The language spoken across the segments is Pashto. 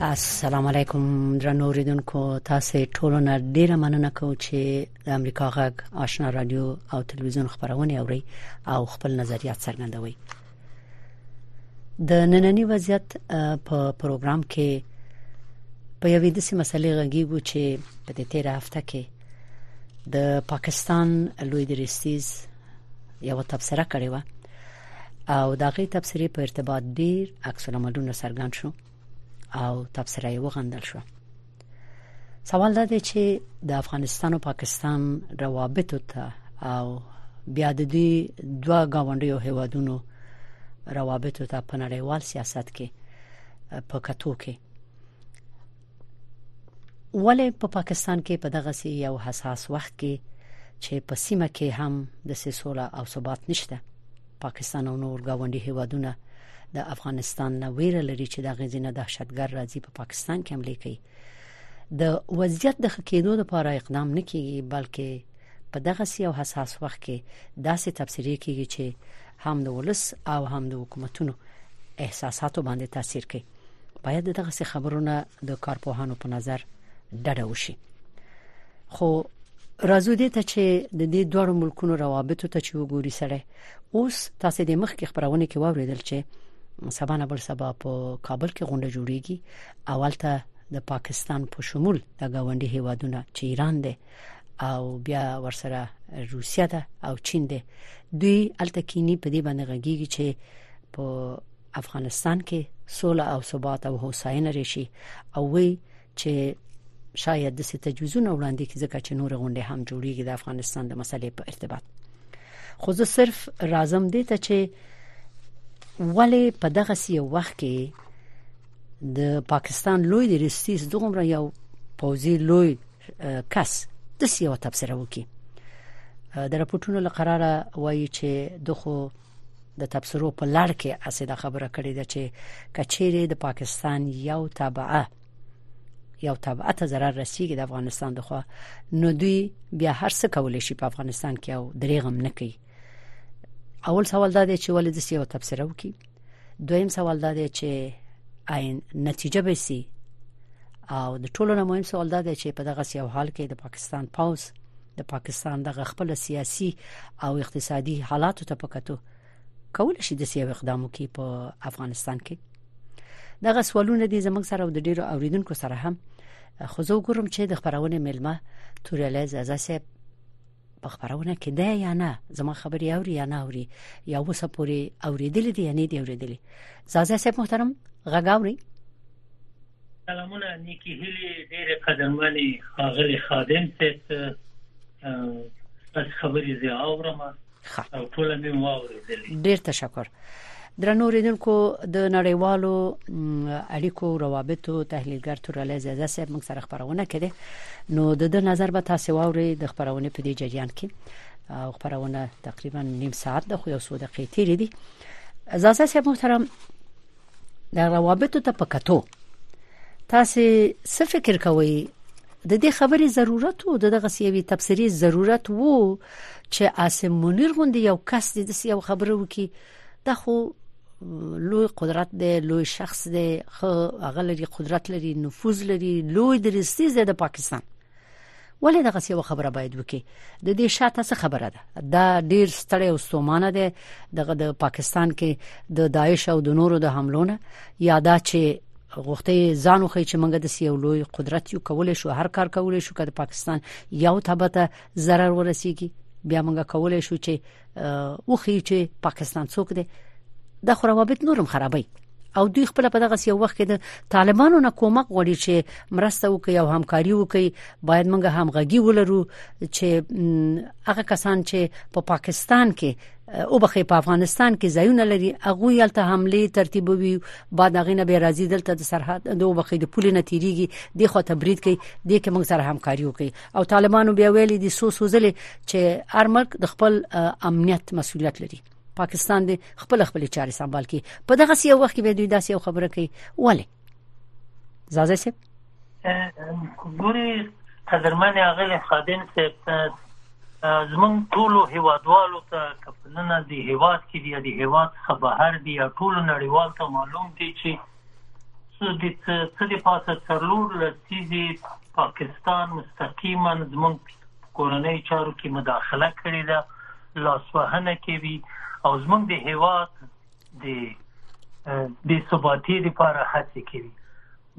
السلام علیکم درنو اوریدونکو تاسو ټولو نه ډیره مننه کوم چې د امریکا غږ آشنا رادیو او تلویزیون خبرونه اوري او خپل نظریات څرګندوي د نننی وضعیت په پروګرام کې په یوې داسې مسلې غږیږو چې په دې تیر هفته کې د پاکستان لوی درستیز یو تبصره کړې و او دا غي تفسیری په ارتباط ډیر عکس العملونه څرګند شو او تفسیره یې وغندل شو سوال دا دی چې د افغانستان او پاکستان روابط ته او بیا د دې دوه گاونډیو هیوادونو روابط ته په نړیوال سیاست کې په کتو کې ولې په پاکستان کې په دغه سي یو حساس وخت کې چې په سیمه کې هم د سوله او ثبات نشته پاکستان او نور گاونډي هیوادونه د افغانستان نه ویره لري چې د غزینه دهشتګر راځي په پاکستان کې حمله کوي د وضعیت د خکېدو لپاره اقدام نه کیږي بلکې په دغه سی او حساس وخت کې داسې تفسیرې کیږي چې هم د ولس او هم د حکومتونو احساساتو باندې تاثیر کوي باید دغه څه خبرونه د کارپوهانو په نظر ډډه وشي خو راځو دې ته چې د دې دوه ملکونو روابطو ته چې وګوري سره اوس تاسو د مخ کې خبرونه کې واوریدل چې سبا نه بل سبا په کابل کې غونډه جوړیږي اول ته د پاکستان په شمول د گاونډي هیوادونو چې ایران دی او بیا ورسره روسیا ده او چین ده دوی التکینی په دې باندې غږیږي چې په افغانستان کې سوله او ثبات او هوساینه راشي او وی چې شاید د تجویزونه وړاندې کړي ځکه چې نور غونډې هم جوړیږي د افغانستان د مسلې په ارتباط خو زه صرف راځم دې ته چې ولی په دغه سی وخت کې د پاکستان لوی د رستیس دغمره یو پوزي لوی کس د سیو تفسیر وکي د راپورټونو لقراره وایي چې دغه د تبصرو په لړ کې اسیده خبره کړې ده چې کچېری د پاکستان یو تبعه یو تبعه ته zarar رسیږي د افغانستان د خو نو دوی بیا هر څه کولای شي په افغانستان کې او دریغم نه کوي اول سوال دا دی چې ولې د سیو تبصره وکي دویم سوال دا دی چې عین نتیجه به سي او د ټولو مهم سوال دا دی چې په دغه سیو حال کې د پاکستان پاوس د پاکستان دغه خپل سیاسي او اقتصادي حالات ته پکتو کول شي د سیاو اقدام وکړي په افغانستان کې دغه سوالونه دي زموږ سره او د ډیرو اوریدونکو سره هم خو زه وګورم چې د خبرونه ملما توریاله زازا صاحب په خبرونه کې ده یا نه زما خبري اوري یا نه اوري یا وسه پوری اوریدل دي یا نه دي اوریدل زازا صاحب محترم غږاوري سلامونه نیکی هیلی ډیر قدرمنې ښاغلی خادم صاحب بس خبرې زه اورم او ټول مې واورېدلې ډیر تشکر درنو ریدونکو د نړیوالو اړیکو روابطو تحلیلګر تورالې زیاده صاحب موږ سره خبرونه کړې نو د د نظر به تاسو واوري د خبرونه په دې جریان کې او خبرونه تقریبا نیم ساعت د خو یو سو دقیقې تیرې دي زازه صاحب محترم د روابطو ته په کتو تاسو څه فکر کوئ د دې خبرې ضرورت وو دغه سیوی تفسیری ضرورت وو چې عاصم منیر غوندي یو کس د یو خبرو وکي دا خو لوی قدرت دی لوی شخص دی خو هغه لري قدرت لري نفوذ لري لوی درستیز دی د پاکستان ولې دغه یو خبره باید وکي د دې شاته څه خبره ده دا ډیر ستړی او ستومانه ده دغه د پاکستان کې د داعش او د نورو د حملونه یا دا چې غوښتي ځانو خې چې موږ د یو لوی قدرت یو کول شو هر کار کول شو که د پاکستان یو تبته zarar ورسیږي بیا موږ کولای شو چې وخی چې پاکستان څوک دی د خرابابت نورم خرابای او دوی خپل په دغه یو وخت کې د طالبانو نه کومک غوړي چې مرسته وکړي او همکاري وکړي باید موږ همغږي ولرو چې هغه کسان چې په پا پاکستان کې او بخې په افغانستان کې ځایونه لري هغه یلته حمله ترتیبوي بعد هغه نه به راځي دلته د سرحد د وبخې د پولې نتیریږي د خو تبرید کوي د کې موږ سره همکاري وکړي او طالبانو بیا ویلي دي سو سوزلي چې هر ملک د خپل امنیت مسولیت لري پاکستان د خپل خپل چاري سمبال کی په دغه سی وخت کې به دوی داسې یو خبره کوي ولی زازه سي ګوري قدرمن اغل خادم صاحب زمون ټولو هیوادوالو ته کپننه دی هیواد کې دی دی هیواد خبر دی ټولو نړیوال ته معلوم دی چې څه څه د پاسه څلور لسیزې پاکستان مستقیما زموږ کورنۍ چارو کې مداخله کړې ده لاسوهنه کوي او زموږ د هیواد د بې ثباتۍ لپاره هڅې کوي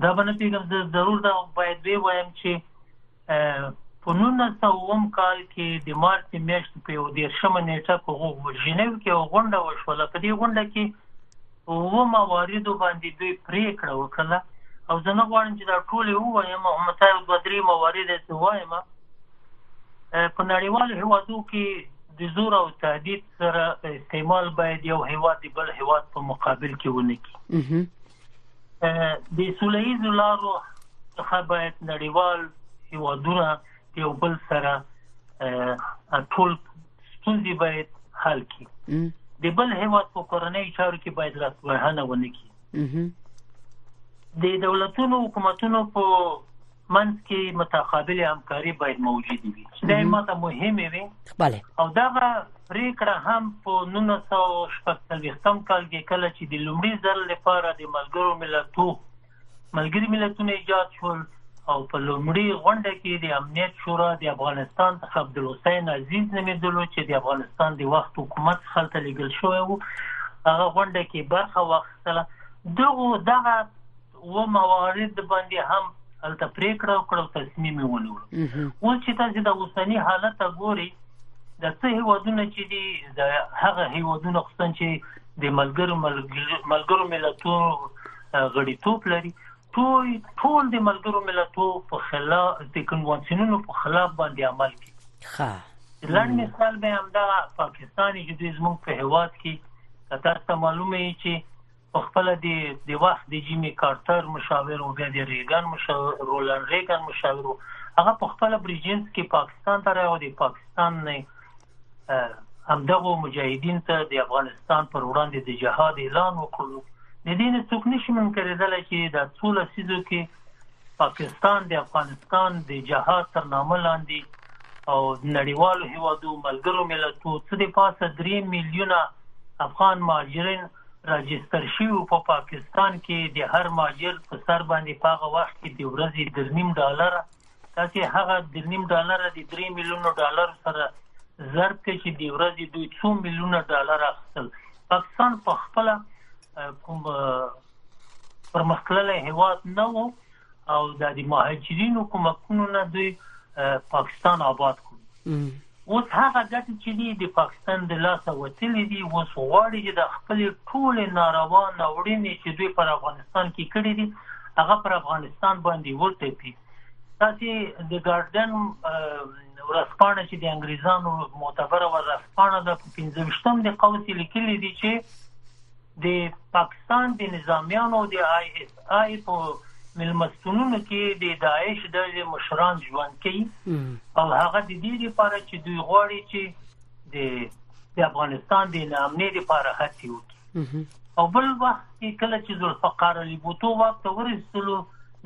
دا باندې پیغام زه ضرور دا باید وی وایم چې په نولس سوه اووم کال کې د مارچ د میاشتې په یو دېرشمه نېټه په ژنیو کې یوه غونډه وشوله په دې غونډه کې اووه مواردو باندې دوی پرېکړه وکړله او زه نه غواړم چې دا ټولې ووایم همدا یو دوه درې موارد یې څه وایم په نړیوالو هېوادو کې د زور او تهدید سره استعمال باید یو هېواد د بل هېواد په مقابل کې ونه کړي د سولې ییز لارو څخه باید نړیوال هیوادونه یو بل سره ټول ستونزې باید حل کړي د بل هیواد په کورنۍ چارو کې باید لاسوهنه ونه کړي د دولتونو حکومتونو په منځ کې متقابل همکاري باید موجودې وي چې دا ماته مهمه وي بله او دغه پریکړه هم په 1940 کال کې کله چې د لومړي ځل لپاره د ملګرو ملتو ملګری ملتونه ایجاد شول او په لومړي غونډه کې د امنیت شورا د افغانستان څخه عبد الحسین عزیز نومېدل چې د افغانستان د وخت حکومت خلته لګل شوی وو هغه غونډه کې برخه واخیستله دغه دغه و موارد باندې هم هلته پریکړه وکړه او تصمیم یې ونیول اوس چې تاسو د اوسنی حالت ګوري د څه هیوادونه چې دي د هغه هیوادونه خصوصا چې د ملګرو ملګرو ملتو غړیتوب لري ټول ټول د ملګرو ملتو په خلاف د کنوانسیونونو په خلاف باندې عمل کوي ښه لړ مثال به همدا پاکستان چې د زموږ په هیواد کې تاسو ته معلومه یي چې په خپله د د وخت د جیمی کارتر مشاور او بیا د ریګن مشاور رولن ریګن مشاور هغه په خپل بریجنس کې پاکستان ته راغو د پاکستان نه همدغه مجاهدین ته د افغانستان پر وړاندې د جهاد اعلان وکړو د دې نه څوک نشي منکرېدل چې د څو لسیزو کې پاکستان د افغانستان د جهاد تر نامه لاندې او نړیوالو هیوادو ملګرو ملتو څه د پاسه 3 میلیونه افغان مهاجرین راجستر شویو په پاکستان کې د هر مهاجر په سر باندې په هغه وخت کې د ورځې درنیم ډالره تاسې هغه درنیم ډالره د درې میلیونو ډالر سره ضرب کړئ چې د ورځې دوی څو میلیونه ډالر اخیستل پاکستان په خپل کوم پرمختللی هیواد نه وو او د مهاجرینو کومکونو نه دوی پاکستان آباد کړو اوس هغه ګټې چې دي د پاکستان د لاسه وتلې دي، اوس غواړي چې دا خپلې ټولې ناروا ناوړینې چې دوی پر افغانستان کې کړې دي، هغه پر افغانستان باندې وتپي. تاسې د ګارډن ورځپاڼه چې د انګریزانو معتبره ورځپاڼه ده په 25م د قوس لیکلي دي چې د پاکستان د نظامیانو د آی اس ښايي په مېلمستونونو کې د داعش ډلې مشران ژوند کوي او هغه د دې لپاره چې دوی غواړي چې د افغانستان د ناامنۍ لپاره هڅې وکړي او بل وخت کې کله چې ذوالفقار علي بوتو واک ته ورسېدلو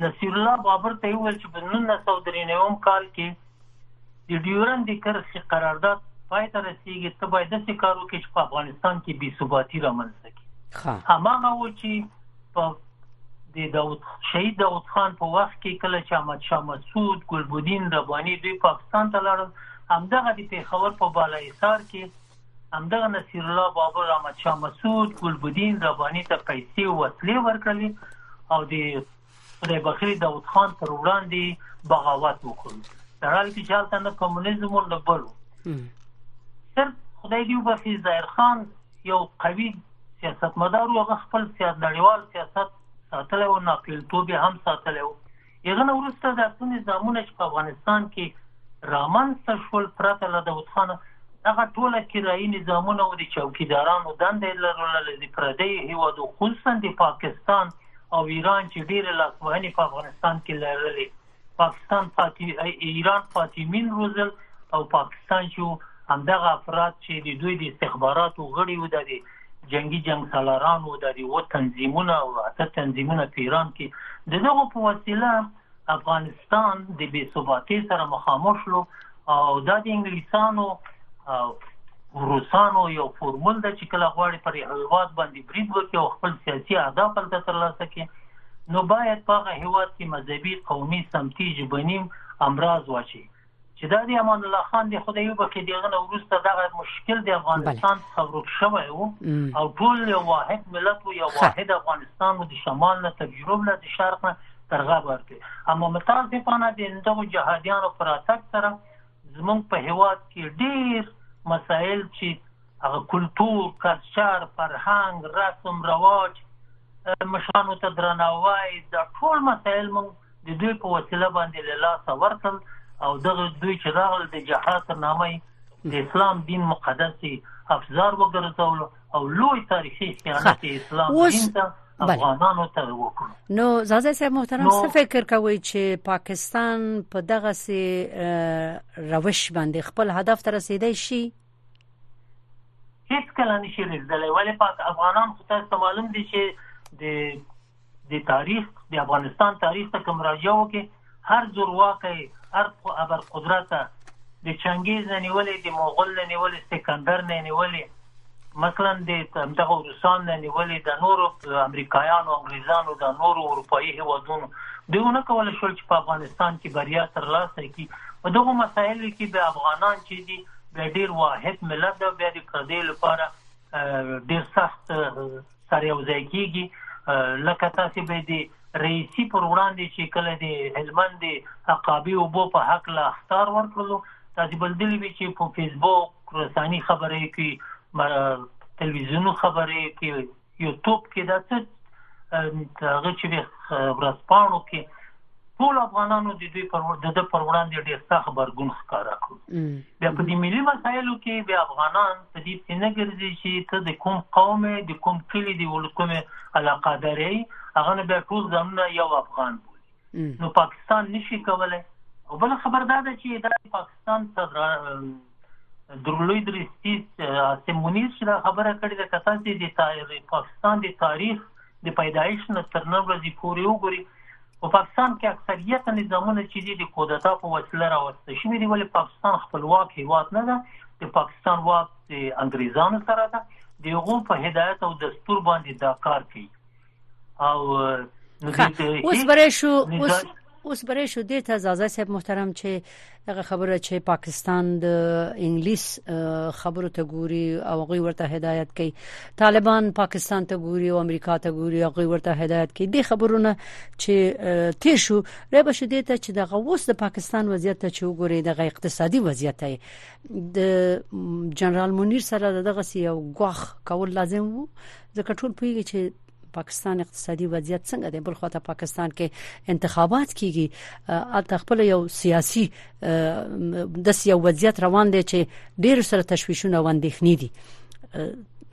نصیر الله بابر ته ویل چې په 1993 کال کې د ډیورند د کرښې قرارداد پای ته رسیږي ته باید داسې کار وکړي چې په افغانستان کې بې ثباتي رامنځته کړي هماغه و چې په د داود شهید داود خان په وخت کې کله چې احمد شاه مسعود ګلبدین ربانی دوی پاکستان ته لاړل همدغه د پیښور په بالا ایثار کې همدغه نصیر الله بابر احمد شاه مسعود ګلبدین ربانی ته پیسې او وسلې ورکړلې او د خدای بخښی داود خان تر وړاندې بغاوت وکړ در حال کې چې هلته نه کمونیزم و نه بل صرف خدای دې وبخښي ظاهر خان یو قوي سیاستمدار و هغه خپل سیاست نړیوال سیاست ساتلی و ناپیلتوب یې هم ساتلی و هغه نه وروسته دا څه نظامونه چې په افغانستان کې رامنځته شول پرته له داود خانه هغه ټوله کرایي نظامونه و د چوکیدارانو دنده یې لرله له پردیو هېوادو خصوصا د پاکستان او ایران چې ډېرې لاسوهنې په افغانستان کې لرلې پاکستان فاطی ایران فاطمین روزل او پاکستان چې همدغه افراد چې د دوی د استخباراتو غړي و د جنگي جنگ سالارانو د و تنظیمونه او اته تنظیمونه په ایران کې د دغه په وسیله افغانستان د بې ثباتۍ سره مخامخ شلو او دا د انګلیسانو روسانو یو فورمول ده چې کله غواړي پر هیواد باندې برید وکړي او خپل سیاسي اهداف هلته ترلاسه کړي نو باید په هغه هیواد کې مذهبي قومي سمتي ژبني امراض واچي چې دا دی امان الله خان دی خدای یو بخې دغه نه ورسته دغه مشکل د افغانستان څخه ورک شوی وو او ټول یو واحد ملت وو یو واحد افغانستان وو د شمال نه تر جنوب نه د شرق نه تر غرب ورته اما متاسفانه د دغه جهادیانو پراتک سره زمونږ په هواد کې ډیر مسائل چې هغه کلتور، کلچر، فرهنګ، رسم رواج، مشرانو ته درناوی، دا ټول مسایل موږ د دوی په وسیله باندې له لاسه ورکړل او دغه دوی چې راغل د جهاد تر نامه د اسلام دین مقدس افزار وګرځول او لوی تاریخي خیانت اسلام دین ته بله. افغانانو ته وکړو نو زازه صاحب محترم څه فکر کوي چې پاکستان په دغه سي روش باندې خپل هدف ته رسیدای شي هیڅکله نشي رسیدلی ولې پاک افغانان خو تاسو ته معلوم دي چې د د تاریخ د افغانستان تاریخ ته کوم راجع وکي هر زورواکي هر ابر قدرت د چنګیز نه نیولې د مغول نه نیولې سکندر نه نیولې مثلا د دغه روسان نه نیولې د نورو امریکایانو انګریزانو د نورو اروپאי هیوادونو دونه کول شول چې په افغانستان کې بریا ترلاسه کړي په دغه مسایلو کې به افغانان چې دي بیا ډیر واحد ملت دی بیا د پردې لپاره ډیر سخت سره یو ځای کیږي لکه تاسو به دي رئیسی پر وړاندې چې کله د هلمند عقابي او بو په حق لا اختار ورکړلو تاسو بل دلی وی چې په فیسبوک رساني خبرې کې تلویزیونو خبرې کې یوټیوب کې دا څه هغه چې ورځپاڼو کې ټول افغانانو د دوی پر د د پر وړاندې ډیر سخت برګون ښکارا کړ بیا په دې ملي مسایلو کې بیا افغانان په دې کې نه ګرځي چې ته د کوم قوم د کوم کلی دی ولکمه علاقه درې هغه نه بیا ټول ځانونه یو افغان بولي نو پاکستان نشي کولای او بل خبر دا ده چې دا پاکستان تر درلوی درستی سیم منیر چې دا خبره کړې ده کته چې د تاریخ پاکستان د تاریخ د پیدایش نه تر نن ورځې پورې وګوري په پاکستان کې اکثریت نظامونه چې د کودتا په وسیله راوستل شوی دی ولې پاکستان خپلواک هیواد نه ده د پاکستان واک د انګریزانو سره ده د هغو په هدایت او دستور باندې دا کار کوي او اوس برې شو اوس اوس برې شو د ته زازه صاحب محترم چې هغه خبره چې پاکستان د انګلیس خبرو ته ګوري او غوي ورته هدایت کوي طالبان پاکستان ته ګوري او امریکا ته ګوري او غوي ورته هدایت کوي د خبرونه چې تیر شو رب شو دې ته چې د غووس د پاکستان وضعیت ته چې وګوري د اقتصادي وضعیت د جنرال منیر سره دغه سی او غوخ کول لازم وو ځکه ټول پوهیږي چې پاکستان اقتصادي وضعیت څنګه دی بل خو ته پاکستان کې انتخابات کیږي البته خپل یو سیاسي د سیاسي وضعیت روان دی چې ډیر سره تشویشونه واندېښنې دي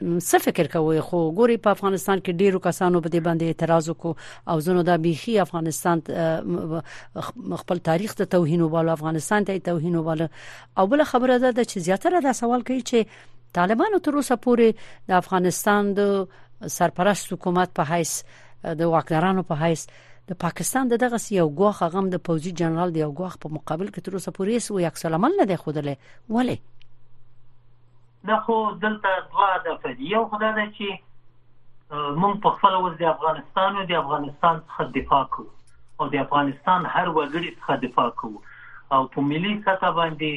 څه فکر کوي خو ګوري په افغانستان کې ډیرو کسانو په دې باندې اعتراض وکړو او زنه دا بيخي افغانستان خپل تاریخ ته توهین وباله افغانستان ته توهین وباله او بل خبره ده چې زیاتره دا سوال کوي چې طالبانو تر اوسه پورې د افغانستان د سرپرست حکومت په حیث د واکدارانو په حیث د پاکستان د دغه یو غوخه غم د پوزي جنرال دی یو غوخ په مقابل کې تر اوسه پورې سو یک سلامل نه دی خودلې ولی نه خو دلته دوا د یو خدای چې موږ په خپله وس د افغانستان او د افغانستان څخه دفاع کوو او د افغانستان هر وګړي څخه دفاع کوو او په ملي سطح باندې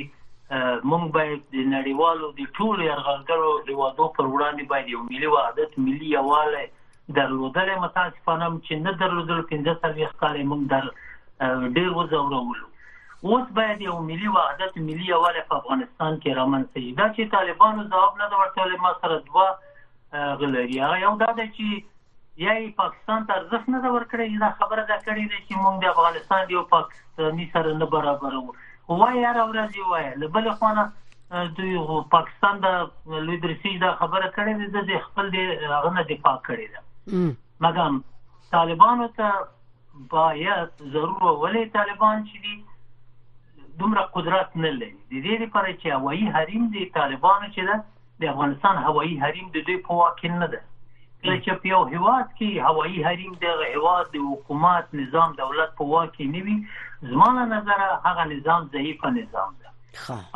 مونږ باید د نړیوالو د ټولو یرغلګرو هیوادو پر وړاندې باید یو ملي وحدت ملي یواله درلودل متاسفانه چې نه درلودل 15 سالي ښکارې مونږ در ډیر وځورولو اوس باید یو ملي وحدت ملي یواله په افغانستان کې رامنځته شي دا چې طالبانو ځواب نه ورکړل ما سره دوه هغه لري هغه یو دا دی چې یا یې پاکستان ته ارزښت نه ده ورکړی دا خبره ده کړې ده چې موږ د افغانستان یو پاکستاني سره نه برابرو وایي هر ورځ یې وایي له بلې خوا نه دوی پاکستان د لوی درسي دا خبره کړې ده د خپل د هغه نه دفاع کړې ده مګم طالبانو ته باید ضرور ولې طالبان چې دي دومره قدرت نه لري د دې لپاره چې هوایي حریم دي طالبانو چې ده د افغانستان هوایی حریم د دوی په واک کې نه ده کله چې په یو هیواد کې هوایی حریم د هیواد د حکومت نظام دولت په واک کې نه وي زموږ نظر هغه نظام ضعیف نظام ده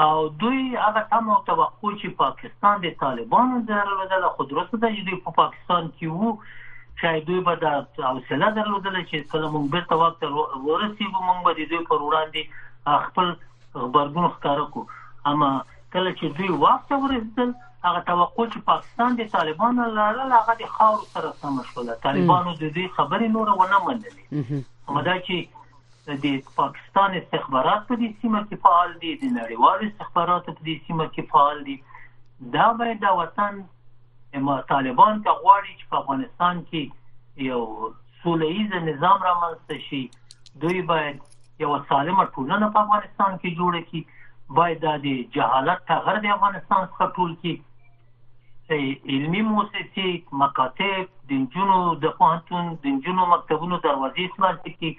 او دوی هغه تم او توقع چې پاکستان د طالبانو درلوده د خودرسته د جدي په پاکستان کې وو چې دوی به د حوصله درلودل چې کله موږ بیرته وخت ورسېږو موږ به د دوی پر وړاندې خپل خبرګون ښکاره کو اما کله چې دوی واک ته ورسېدل، هغه توقع چې پاکستان د طالبانو نه لرله، هغه د خاورو سره سمه شوله. طالبانو د دوی خبرې نور ونه منلې. همدا دا چې د پاکستان استخبارات په دې سیمه کې فعال دي، د نړیوالو استخباراتو په دې سیمه کې فعال دي، دا به د وطن طالبان که غواړي چې په افغانستان کې یو سوله ییز نظام رامنځته شي دوی باید یو سالمه ټولنه په افغانستان کې جوړه کړي باید دا د جهالت ټغر د افغانستان څخه ټول کړي علمي موسسې مکاتب د جنونو د پوهنتون د جنونو مکتبونو دروازې خلاص کړي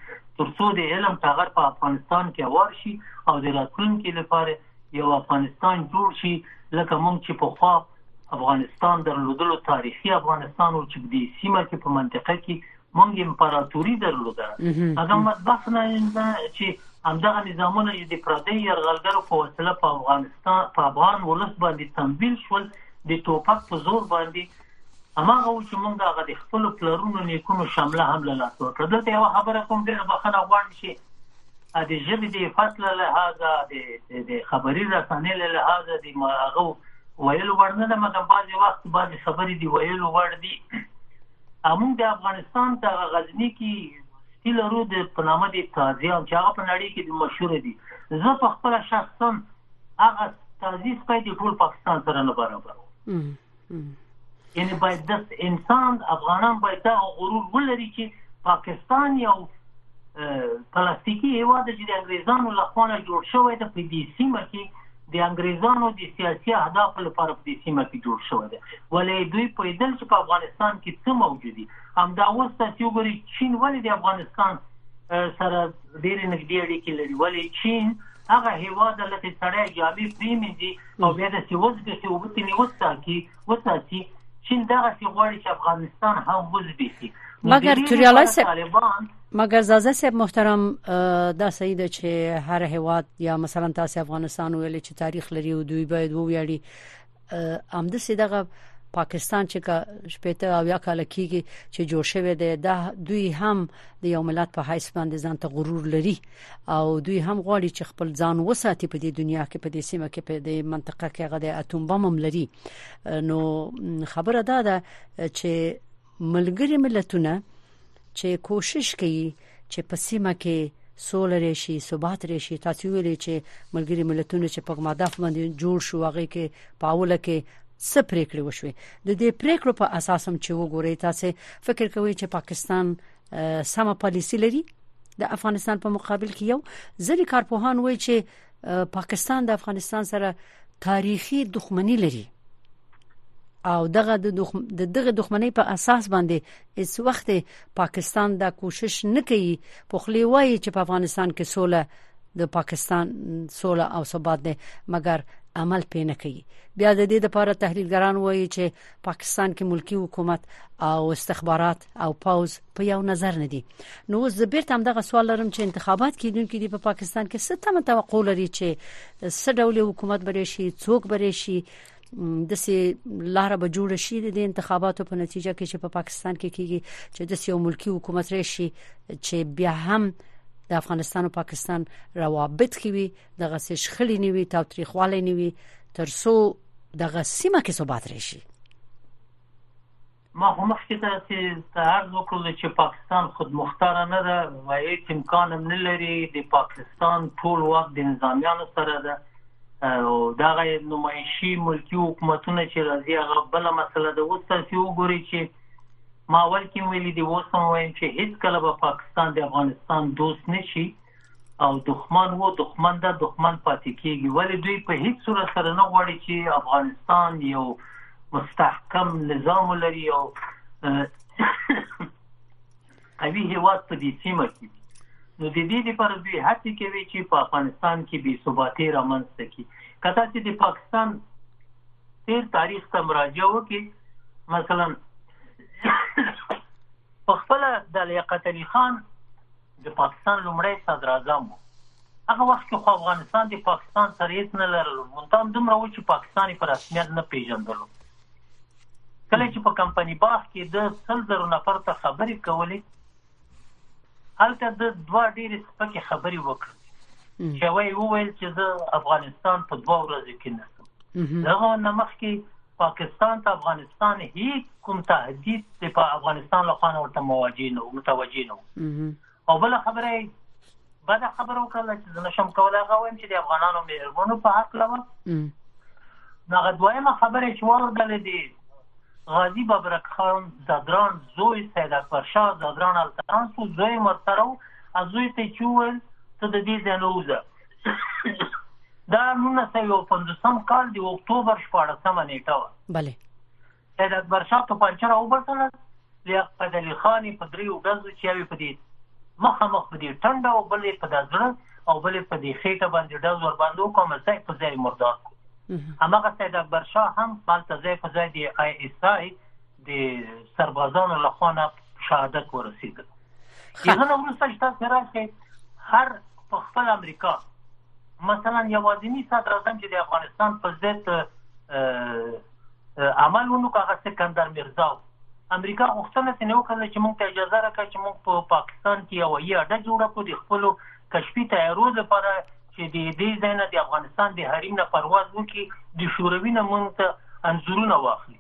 ترڅو د علم ټغر په افغانستان کې وار شي او د راتلونکي لپاره یو افغانستان جوړ شي لکه مونږ چې په خوا افغانستان درلودلو تاریخی افغانستان و چی په دی سیمه کی په منطقه کی مونږ امپراتوری درلوده هغه مطبخ نه انده چی همدغه نظامونه چی دی پردی یرغلګرو په وسیله په افغانستان په افغان ولس باندی تمویل شول دی توپک په زور باندی هماغه و چی مونږ هغه دی خپلو پلرونو نیکونو شمله هم له لاسه ورکړه دلته یوه خبره کوم ډیره بخنه غواړم چی د ژبې د عفت له لحاظه د خبري رسانې له لحاظه د هغه ویلو وړ نه ده مګر بعضې وخت بعضې خبرې د ویلو وړ دي موږ د افغانستان ته غزني کې سپي لرو د په نامه د تازیان چې هغه په نړۍ کې د مشهور دي زه په خپل شخصا هغه تازی سپی د ټول پاکستان سره نه برابر یعنی باید د انسان افغانان باید دا غرور ولري چې پاکستان یو پلاستیکی هیواد چې د انګریزانو لخوا نه جوړ شوی د په دې سیمه کې د انګریزانو د سیاسي اهدافو لپاره په دې سیمه کې جوړ شوی دی ولې دوی په دې چې په افغانستان کې څه موجود دي هم دا اوس تاسو وګورئ چین ولې د افغانستان سره ډېر نږدې اړیکې لري ولې چین هغه هیواد لکه سړی جامې پریمي دي او بیا د سی وزبیخي او بوتنی وساکي وساتي چین دغه سی غواړي چې افغانستان هم وزبیخي مګر توریالی طالبان مګر زازه صاحب محترم دا صحیح ده چې هر هواد یا مثلا تاسو افغانستان ویل چې تاریخ لري او دوی باید وویاړي ام د سیدغه پاکستان چې کا شپته او یا کال کېږي چې جوړ شوی دی دا دوی هم د یو ملت په حیث باندې ځان ته غرور لري او دوی هم غواړي چې خپل ځان وساتي په دې دنیا کې په دې سیمه کې په دې منطقه کې هغه د اتوم بم هم لري نو خبره دا ده چې ملګری ملتونه چې کوشش کوي چې په سیمه کې سول رشي ثبات رشي تاسو ویلي چې ملګری ملتونه چې په ماداف باندې جوړ شو هغه کې پاوله کې څه پریکړې وشوي د دې پریکړو په اساس هم چې وګورئ تاسو فکر کوئ چې پاکستان سم پالیسی لري د افغانستان په مقابل کې یو ځلې کارپوهان وایي چې پاکستان د افغانستان سره تاریخي دښمنی لري او دغه د دغه دښمنۍ په اساس باندې هیڅ وخت پاکستان دا کوشش نه کوي په خلی وایي چې په افغانستان کې سوله د پاکستان سوله او ثبات ده مګر عمل پې نه کوي بیا د دې لپاره تحلیلګران وایي چې پاکستان کې ملکی حکومت او استخبارات او پاوز په یو نظر نه دي نو اوس زه بیرته هم دغه سوال لرم چې انتخابات کیدونکې دي په پا پاکستان کې څه تمه توقع لري چې څه ډول حکومت بری شي څوک بری شي د سي لار به جوړ شي د انتخاباتو په نتیجه کې چې په پا پاکستان کې کیږي چې د سیو ملکی حکومت راشي چې بیا هم د افغانستان او پاکستان روابط کې وي د غسیش خلی نیوي تاوتریخواله نیوي ترسو د غسیمه کې ثبات راشي ما خو مخکې تاسې ته عرض وکړلو چې پاکستان خودمختاره نه ده و هیڅ امکان هم نه لري د پاکستان ټول واک د نظامیانو سره ده او دغه نمایشي ملکی حکومتونه چې راځي هغه بل مسله ده اوس تاسو وګورئ چې ما اول کې ویلي دی اوس هم وایم چې هیڅ کله به پاکستان د افغانستان دوست نشي او دښمن وو دښمن ده دښمن پاتې کیږي ولی دوی په هیڅ صورت سره نه غواړي چې افغانستان یو مستحکم نظام لري او قوي هیواد په دې سیمه کې نو د دې لپاره دوی هڅه کوي چې په افغانستان کې بي ثباتي رامنځته کړي کله چې د پاکستان تیر تاریخ ته مراجعه وکړي مثلا په خپل د لیاقت علي خان د پاکستان لومړی صدراعظم و. هغه وخت کې خو افغانستان د پاکستان سره هېڅ نه لرلو، منتها همدومره و چې پاکستان یې په رسمیت نه پېژندلو. کله چې په کمپني باغ کې ده سل زرو نفرو ته خبرې کولې، هلته ده دوه ډېرې سپکې خبرې وکړې، چې یوه یې وویل چې زه افغانستان په دوه ورځو کې نه ځم. له هغه نه مخکې پاکستان ته افغانستان هیڅ کوم تهدید د په افغانستان له خوا ورته مواجه نه متوجه نه او بل خبره بعد خبرو کله چې زنه شم کولای غوایم چې د افغانانو مهربانو په حق لوه نغه دویمه خبره چې وردل دي غازی ببرک خان زدران زوی سید اکبر شاه زدران التران سو زوی مرترو از زوی ته چول ته د دې زنوزه دا نونه سوي او پندوسم کال دی اکتوبر شپاړسمه نیټه وه بله سید اکبر شاه ته پنچه راوبسله لیاقت علي خان په دریو ډزو چې یوې په دې مخامخ په دې ټنډه او بلې په دا زړه او بلې په دې خېټه باندې ډز ور باندې وکړ مستای په ځای مردار کړ هماغه سید اکبر شاه هم مالته ځای په ځای دی آی اس آی د سربازانو له خوا نه شهادت ورسېدل یغنه وروسته چې تاسو راشئ هر په خپل امریکا مثلا یوازینی صدر اعظم چې د افغانستان په ضد عمل ونو کاغه سکندر مرزا امریکا غوښتنه تنه وکړه چې موږ ته اجازه راکړي چې موږ په پاکستان کې یو یې اډه جوړه کړو د خپل کشفي تیارو لپاره چې د دې ځای نه د افغانستان د حریم نه پرواز وکړي د شوروي نه مونږ ته انځورونه واخلي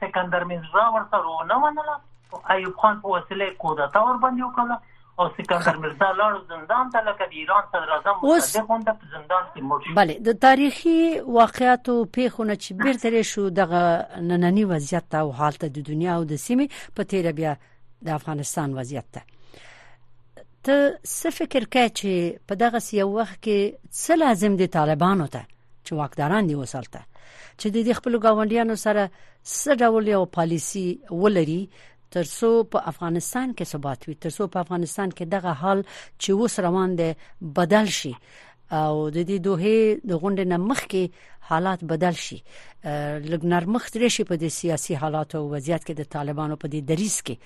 سکندر مرزا ورسره ونه منله او ایوب خان په وسیله کودتا ور باندې وکړه او سکندر مرزا لاړ زندان ته لکه د ایران صدر اعظم مصدق غونډه په زندان کې مړ شو بله د تاریخي واقعاتو پیښونه چې بیرته شو دغه نننی وضعیت ته او حالت د دنیا او د سیمې په تیر بیا د افغانستان وضعیت ته ته څه فکر کوي چې په دغه سی وخت کې څه لازم دي طالبانو ته چې واکداران دی وسالته چې د دې خپل گاونډیانو سره څه ډول یو پالیسی ولري ترڅو په افغانستان کې ثبات وي ترڅو په افغانستان کې دغه حال چې اوس روان دی بدل شي او د دې دوه د غونډې نمخ کې حالات بدل شي لګ نرمخت رشي په دې سیاسي حالات او وضعیت کې د طالبانو په دې دریس کې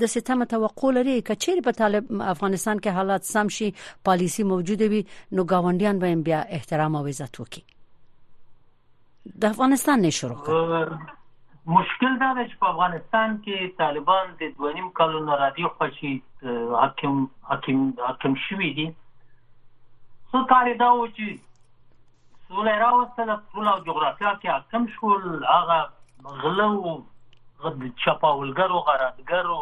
د ستمه توقع لري کچیر په طالب افغانستان کې حالات سم شي پالیسی موجوده وي نو گاونډیان به بیا احترام او عزت وکړي د افغانستان نه شروع مشکل دا دی چې په افغانستان کې طالبان د دویم کالو نه راځي خو چې حاکم حاکم حاکم شوی دي څو کال دا و چې سوله یې راوستله، پوله او جغرافیا کې حاکم شول، هغه غله وو، چپاولګرو، غارتګرو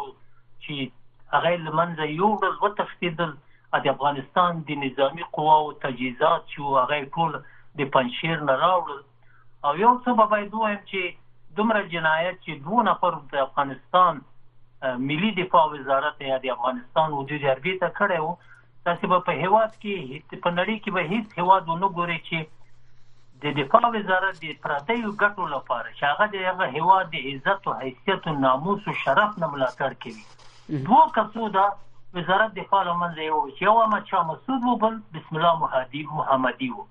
چې هغه یې له منځه یووړل، وتښتېدل، د افغانستان د نظامي قواوو تجهیزات چې وو، هغه یې ټول د پنجشېر نه راوړل او یو څه به باید ووایم چې دومره جنایت چې دوو نفرو د افغانستان ملي دفاع وزارت یا د افغانستان حدود حربې ته کړی و، تاسو به په هیواد کې په نړۍ کې به هیڅ هیواد ونه ګوري چې د دفاع وزارت د پردیو ګټو لپاره چې هغه د هغه هوا د عزت او حیثیت او ناموس او شرف نه ملاتړ کوي دوه کسو دا وزارت دفاع لمنځه یو چې یو احمد شاه مسعود وو بل بسم الله محمدي محمدي وو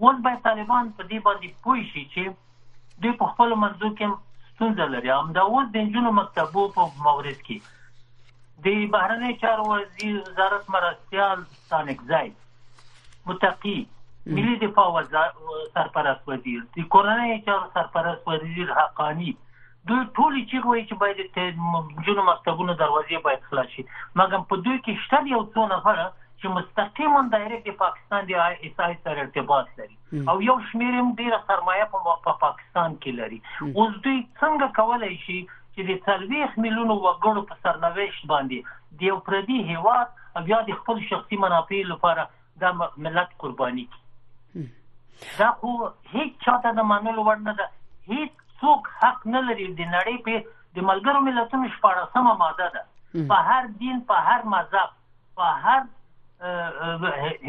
اوس باید طالبان په دې باندې پوه شي چې دوی په خپل منځو کې ستونزه لري همدا اوس د نجونو مکتبو په مورد کې د بهرنی چارو وزیر وزارت مرستیال ستانکزای متقی ملي دفاع وزارت سرپرست وزیر د کورنۍ چارو سرپرست وزیر حقانی دوی ټولې چیغې وهي چې باید د نجونو مکتبونو دروازې باید خلاصې شي، مګر په دوی کې شته یو څو نفره چې مستقیما دایرکټ د پاکستان د آی ایس آی سره ارتباط لري او یو شمیر یې هم ډیره سرمایه په پاکستان کې لري. اوس دوی څنګه کولای شي چې د څلوېښت میلیونو وګړو په سرنوشت باندې د یو پردي هیواد او یا د خپل شخصي منافع لپاره دا ملت قرباني کی دا خو هیڅ چاته د منلو وړ نه ده هیڅ څوک حق نه لري د نړۍ په د ملګرو ملتونو شپاړسمه ماده ده په هر دین په هر مذهب په هر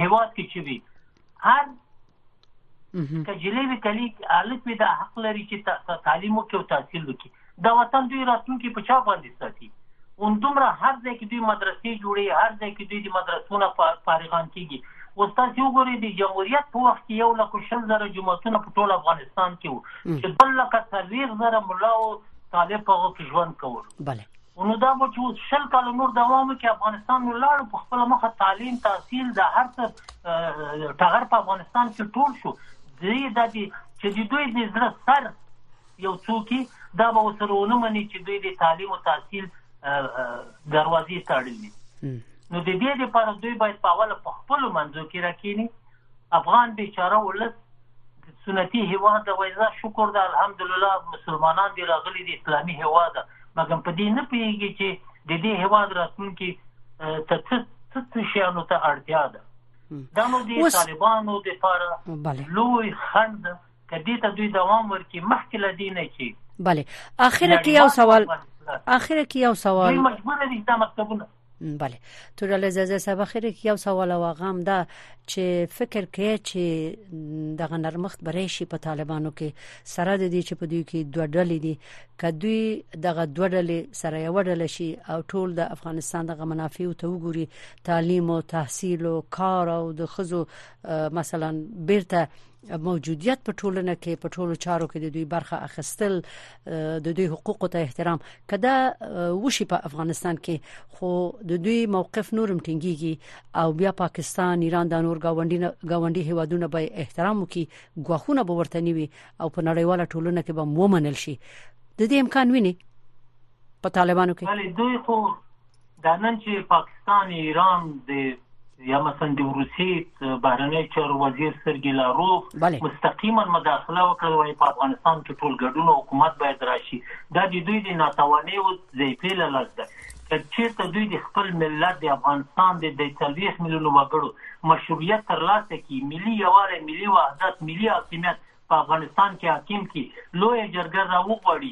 هیواد کې چې وي هر کجلې وی کلی الک وی دا حق لري چې تعلیم وکړي او تحصیل وکړي دا وطن دوی راتلونکي په چا باندې ساتي اون دومره هر ځای کې دوی مدرسې جوړي هر ځای کې دوی د مدرسونه فارغان کیږي اوس تاسو وګورئ د جمهوریت په وخت کې یو لک شل زره جماعتونه په ټول افغانستان کې وو چې بل لک څلوېښت زره ملا او طالب هغه کې ژوند کول بله نو دا به چې اوس شل کاله نور دوام وکړي، افغانستان نو لاړو په خپله مخه تعلیم، تحصیل دا هر څه ټغر په افغانستان کې ټول شو. دوی دا دي چې د دوی د زړه سر یو څوک یې دا به ورسره ونه مني چې دوی د تعلیم او تحصیل دروازې تړلي. نو د دې لپاره دوی باید په اوله په خپلو منځو کې راکیني افغان بیچاره ولس د سنتی هیواد د ویزا شکر ده الحمدلله مسلمانان دی راغلی دی اسلامی هیواد ده مګم په دې نه پیږي چې د دې هیواد راتلونکي ته څه څه شیانو ته اړتیا ده دا نو د طالبانو د لپاره لوی خند کدی ته دوی دوام ورکړي مخکې لدینه چې بله اخر کې یو سوال اخر کې یو سوال مجبور دي دا مکتبونه بله تورل زازه سبا خیر کې یو سوال او غام دا چې فکر کې چې دغه نرمخت برې شي په طالبانو کې سره د دې چې په دوی کې دوه ډلې دي کدوې دغه دوه ډلې سره یو ډلې شي او ټول د افغانستان دغه منافع ته وګوري تعلیم او تحصیل او کار او د خزو مثلا بیرته موجودیت په ټولنه کې په ټولو چارو کې د دوی برخه اخیستل د دوی حقوقو ته احترام کدا وشي په افغانستان کې خو د دوی موقف نورم ټینګيږي او بیا پاکستان ایران د نور گاونډي گاونډي هیوادونه به احترام وکي غوښونه به ورته نیوي او په نړیواله ټولنه کې به ومنل شي د دې امکان ویني په طالبانو کې بله دوی خو دا نن چې پاکستان ایران د یا مثلا د روسي بهرنیو چارو وزیر سرګي لاروف مستقیما مداخله وکړه وایي په افغانستان کې ټول ګډون حکومت باید راشي دا د دوی د ناتوانۍ او ضعیفۍ له لاسه ده که چیرته دوی د خپل ملت د افغانستان د د 40 میلیونو وګړو مشروعیت ترلاسه کړي ملي یواله ملي وحدت ملي حاکمیت په افغانستان کې حاکم کړي، لویه جرګه راوغواړي،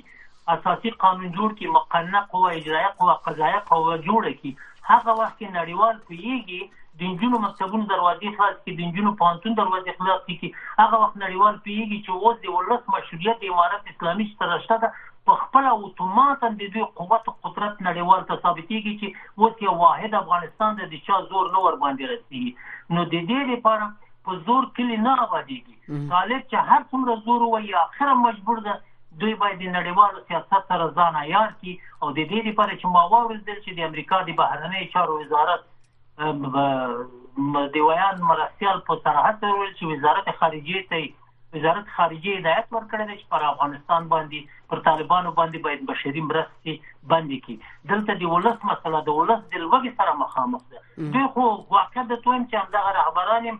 اساسي قانون جوړ کړي، مقننه قوه، اجرایه قوه، قضایه قوه جوړه کړي، هغه وخت کې نړیوال پوهېږي، د نجونو مکتبونو دروازې خلاصې کړي، د نجونو پوهنتون دروازې خلاصې کړي، هغه وخت نړیوال پوهېږي چې اوس د ولس مشروعیت د امارت اسلامي سره شته ده، په خپله اتوماتاً د دوی قوت او قدرت نړیوال ته ثابتېږي چې اوس یو واحد افغانستان دی، د چا زور نه ورباندې رسېږي، نو د دې لپاره په زور کلي نه ابادېږي. طالب چې هر څومره زور ووایي اخره مجبور ده دوی باید د نړیوالو سیاست سره ځان عیار کړي او د دې لپاره چې ما واورېدل چې د امریکا د بهرنیو چارو وزارت د ویاند مرستیال په صراحت وویل چې وزارت خارجه ته وزارت خارجه هدایت ورکړی دی چې پر افغانستان باندې پر طالبانو باندې باید بشري مرستې بندې کړي دلته د ولس مسله د ولس د لوږې سره مخامخ ده دوی خو واقعا د تویم چې همدغه رهبران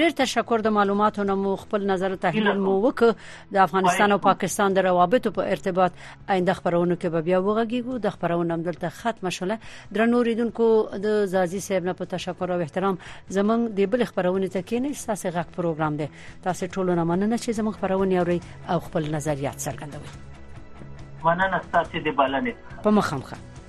ډیر تشکر د معلوماتو نه مو خپل نظر او تحلیل مو وک د افغانستان او پاکستان د روابطو په ارتباط آینده خبرونه کې به بیا وغږیږو د خبرونه هم دلته ختم شوله درنو ریدونکو د زازی صاحب نه په تشکر او احترام زمنګ د بل خبرونه ته کې نه ساسې غک پروګرام دی تاسو ټولو نه مننه چې زموږ خبرونه اوري او خپل نظریات څرګندوي مننه ستاسو د بلنې په مخامخ